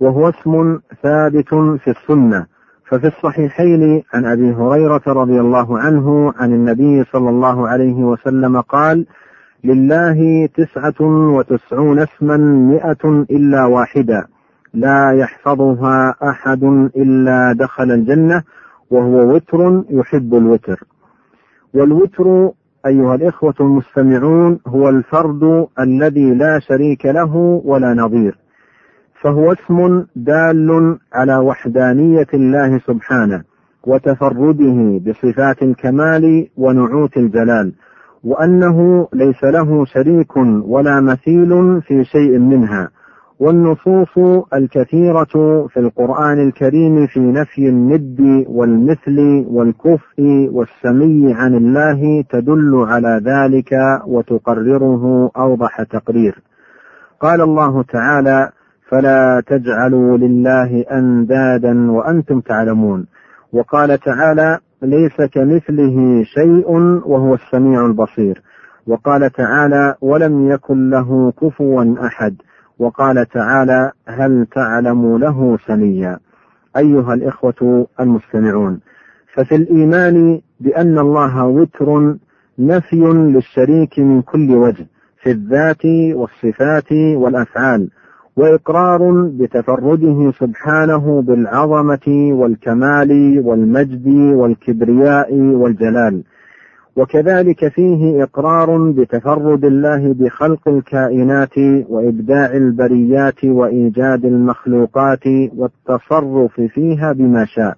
وهو اسم ثابت في السنة. ففي الصحيحين عن أبي هريرة رضي الله عنه عن النبي صلى الله عليه وسلم قال لله تسعة وتسعون اسما مئة إلا واحدا لا يحفظها أحد إلا دخل الجنة وهو وتر يحب الوتر. والوتر أيها الإخوة المستمعون هو الفرد الذي لا شريك له ولا نظير. فهو اسم دال على وحدانية الله سبحانه وتفرده بصفات الكمال ونعوت الجلال وأنه ليس له شريك ولا مثيل في شيء منها والنصوص الكثيرة في القرآن الكريم في نفي الند والمثل والكفء والسمي عن الله تدل على ذلك وتقرره أوضح تقرير. قال الله تعالى: فلا تجعلوا لله أندادا وأنتم تعلمون. وقال تعالى: ليس كمثله شيء وهو السميع البصير. وقال تعالى: ولم يكن له كفوا أحد. وقال تعالى هل تعلم له سميا أيها الإخوة المستمعون ففي الإيمان بأن الله وتر نفي للشريك من كل وجه في الذات والصفات والأفعال وإقرار بتفرده سبحانه بالعظمة والكمال والمجد والكبرياء والجلال. وكذلك فيه إقرار بتفرد الله بخلق الكائنات وإبداع البريات وإيجاد المخلوقات والتصرف فيها بما شاء.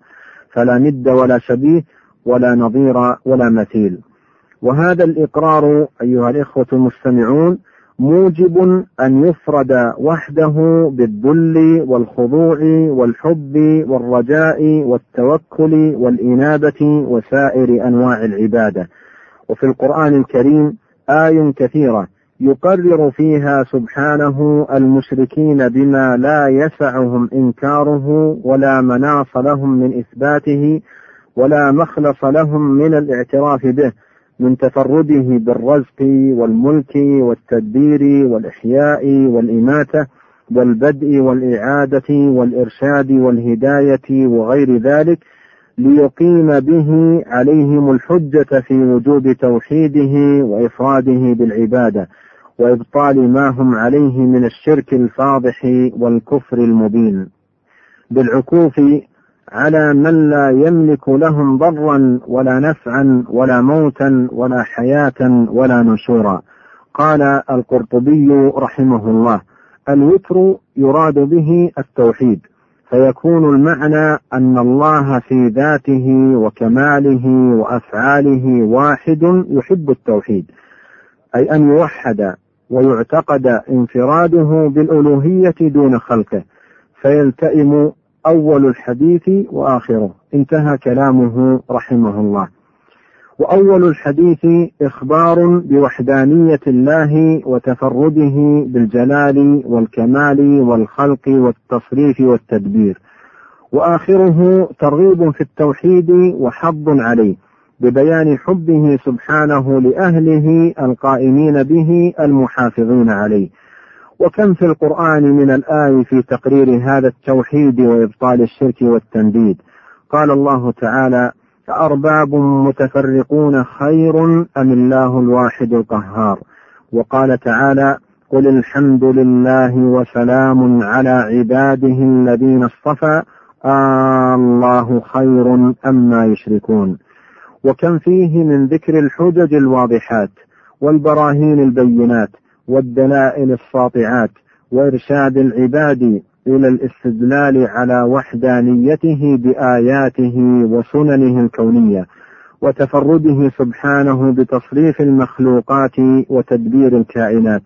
فلا ند ولا شبيه ولا نظير ولا مثيل. وهذا الإقرار أيها الإخوة المستمعون موجب أن يفرد وحده بالذل والخضوع والحب والرجاء والتوكل والإنابة وسائر أنواع العبادة. وفي القرآن الكريم آي كثيرة يقرر فيها سبحانه المشركين بما لا يسعهم إنكاره ولا مناص لهم من إثباته ولا مخلص لهم من الاعتراف به. من تفرده بالرزق والملك والتدبير والإحياء والإماتة والبدء والإعادة والإرشاد والهداية وغير ذلك ليقيم به عليهم الحجة في وجوب توحيده وإفراده بالعبادة وإبطال ما هم عليه من الشرك الفاضح والكفر المبين. بالعكوف على من لا يملك لهم ضرا ولا نفعا ولا موتا ولا حياة ولا نشورا. قال القرطبي رحمه الله الوتر يراد به التوحيد فيكون المعنى أن الله في ذاته وكماله وأفعاله واحد يحب التوحيد أي أن يوحد ويعتقد انفراده بالألوهية دون خلقه فيلتئم أول الحديث وآخره. انتهى كلامه رحمه الله. وأول الحديث إخبار بوحدانية الله وتفرده بالجلال والكمال والخلق والتصريف والتدبير. وآخره ترغيب في التوحيد وحض عليه ببيان حبه سبحانه لأهله القائمين به المحافظين عليه. وكم في القرآن من الآي في تقرير هذا التوحيد وإبطال الشرك والتنديد؟ قال الله تعالى أأرباب متفرقون خير أم الله الواحد القهار؟ وقال تعالى قل الحمد لله وسلام على عباده الذين اصطفى آه الله خير أما يشركون؟ وكم فيه من ذكر الحجج الواضحات والبراهين البينات والدلائل الساطعات وإرشاد العباد إلى الاستدلال على وحدانيته بآياته وسننه الكونية وتفرده سبحانه بتصريف المخلوقات وتدبير الكائنات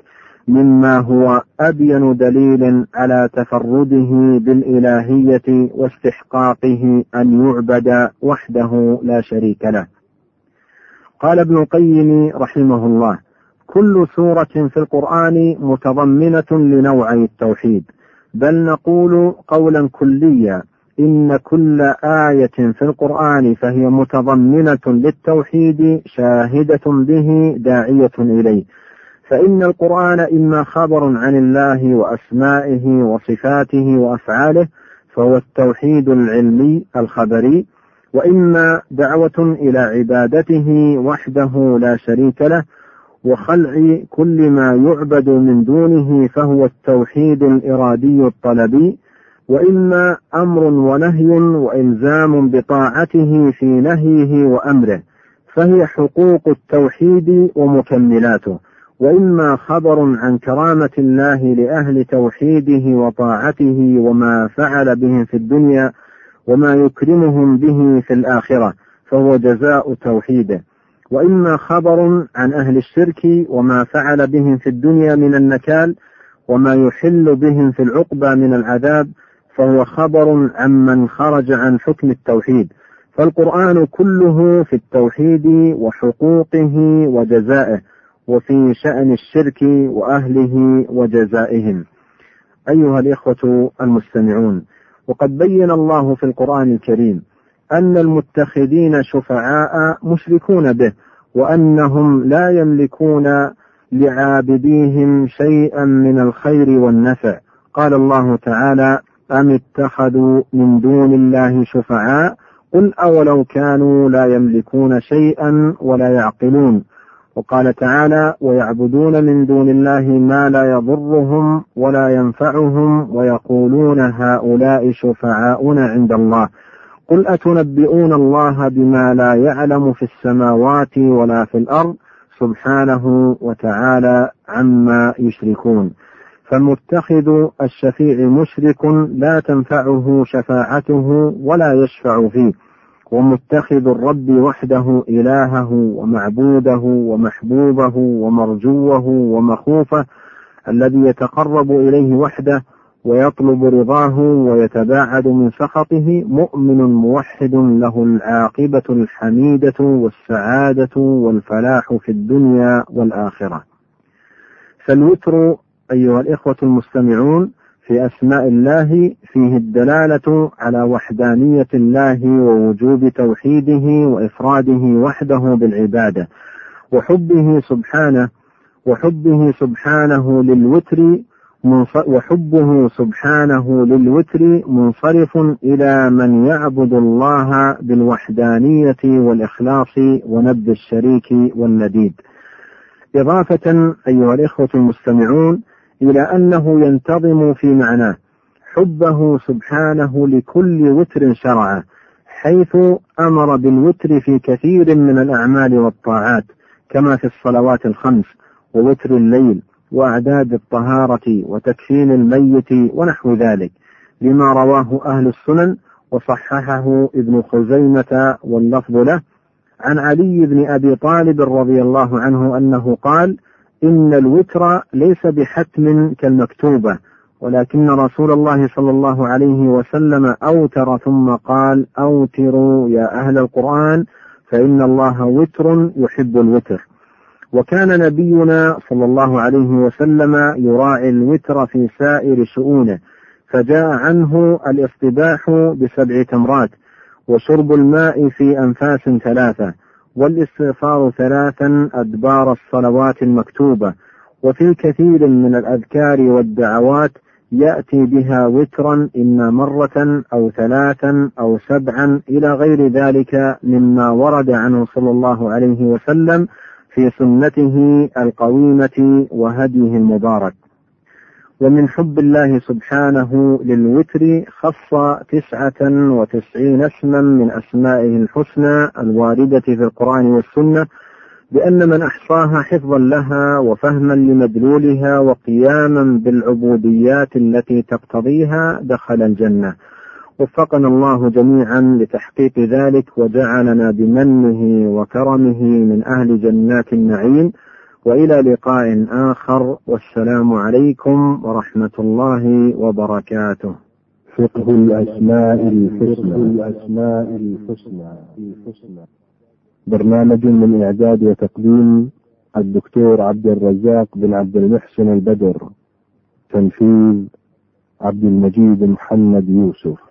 مما هو أبين دليل على تفرده بالإلهية واستحقاقه أن يعبد وحده لا شريك له. قال ابن القيم رحمه الله: كل سورة في القرآن متضمنة لنوعي التوحيد، بل نقول قولا كليا إن كل آية في القرآن فهي متضمنة للتوحيد شاهدة به داعية إليه. فإن القرآن إما خبر عن الله وأسمائه وصفاته وأفعاله فهو التوحيد العلمي الخبري وإما دعوة إلى عبادته وحده لا شريك له وخلع كل ما يعبد من دونه فهو التوحيد الإرادي الطلبي. وإما أمر ونهي وإلزام بطاعته في نهيه وأمره فهي حقوق التوحيد ومكملاته. وإما خبر عن كرامة الله لأهل توحيده وطاعته وما فعل بهم في الدنيا وما يكرمهم به في الآخرة فهو جزاء توحيده. وإما خبر عن أهل الشرك وما فعل بهم في الدنيا من النكال وما يحل بهم في العقبى من العذاب فهو خبر عمن خرج عن حكم التوحيد فالقرآن كله في التوحيد وحقوقه وجزائه وفي شأن الشرك وأهله وجزائهم. أيها الإخوة المستمعون، وقد بين الله في القرآن الكريم أن المتخذين شفعاء مشركون به، وأنهم لا يملكون لعابديهم شيئا من الخير والنفع. قال الله تعالى: أم اتخذوا من دون الله شفعاء؟ قل أولو كانوا لا يملكون شيئا ولا يعقلون. وقال تعالى ويعبدون من دون الله ما لا يضرهم ولا ينفعهم ويقولون هؤلاء شفعاؤنا عند الله. قل اتنبئون الله بما لا يعلم في السماوات ولا في الأرض سبحانه وتعالى عما يشركون فمتخذ الشفيع مشرك لا تنفعه شفاعته ولا يشفع فيه ومتخذ الرب وحده إلهه ومعبوده ومحبوبه ومرجوه ومخوفه الذي يتقرب إليه وحده ويطلب رضاه ويتباعد من سخطه مؤمن موحد له العاقبة الحميدة والسعادة والفلاح في الدنيا والآخرة. فالوتر أيها الإخوة المستمعون في أسماء الله فيه الدلالة على وحدانية الله ووجوب توحيده وإفراده وحده بالعبادة وحبه سبحانه وحبه سبحانه للوتر وحبه سبحانه للوتر منصرف إلى من يعبد الله بالوحدانية والإخلاص ونبذ الشريك والنديد. إضافة أيها الإخوة المستمعون إلى أنه ينتظم في معناه حبه سبحانه لكل وتر شرعه حيث أمر بالوتر في كثير من الأعمال والطاعات كما في الصلوات الخمس ووتر الليل وأعداد الطهارة وتكفين الميت ونحو ذلك لما رواه أهل السنن وصححه ابن خزيمة واللفظ له عن علي بن أبي طالب رضي الله عنه أنه قال إن الوتر ليس بحتم كالمكتوبة ولكن رسول الله صلى الله عليه وسلم أوتر ثم قال أوتروا يا أهل القرآن فإن الله وتر يحب الوتر. وكان نبينا صلى الله عليه وسلم يراعي الوتر في سائر شؤونه فجاء عنه الاصطباح بسبع تمرات وشرب الماء في أنفاس ثلاثة والاستغفار ثلاثا أدبار الصلوات المكتوبة وفي كثير من الأذكار والدعوات يأتي بها وترا إما مرة أو ثلاثا أو سبعا إلى غير ذلك مما ورد عنه صلى الله عليه وسلم في سنته القويمة وهديه المبارك. ومن حب الله سبحانه للوتر خص تسعة وتسعين اسما من أسمائه الحسنى الواردة في القرآن والسنة بأن من أحصاها حفظا لها وفهما لمدلولها وقياما بالعبوديات التي تقتضيها دخل الجنة. وفقنا الله جميعا لتحقيق ذلك وجعلنا بمنه وكرمه من أهل جنات النعيم وإلى لقاء آخر والسلام عليكم ورحمة الله وبركاته. فقه الأسماء الحسنى. الأسماء الحسنى. برنامج من إعداد وتقديم الدكتور عبد الرزاق بن عبد المحسن البدر تنفيذ عبد المجيد محمد يوسف.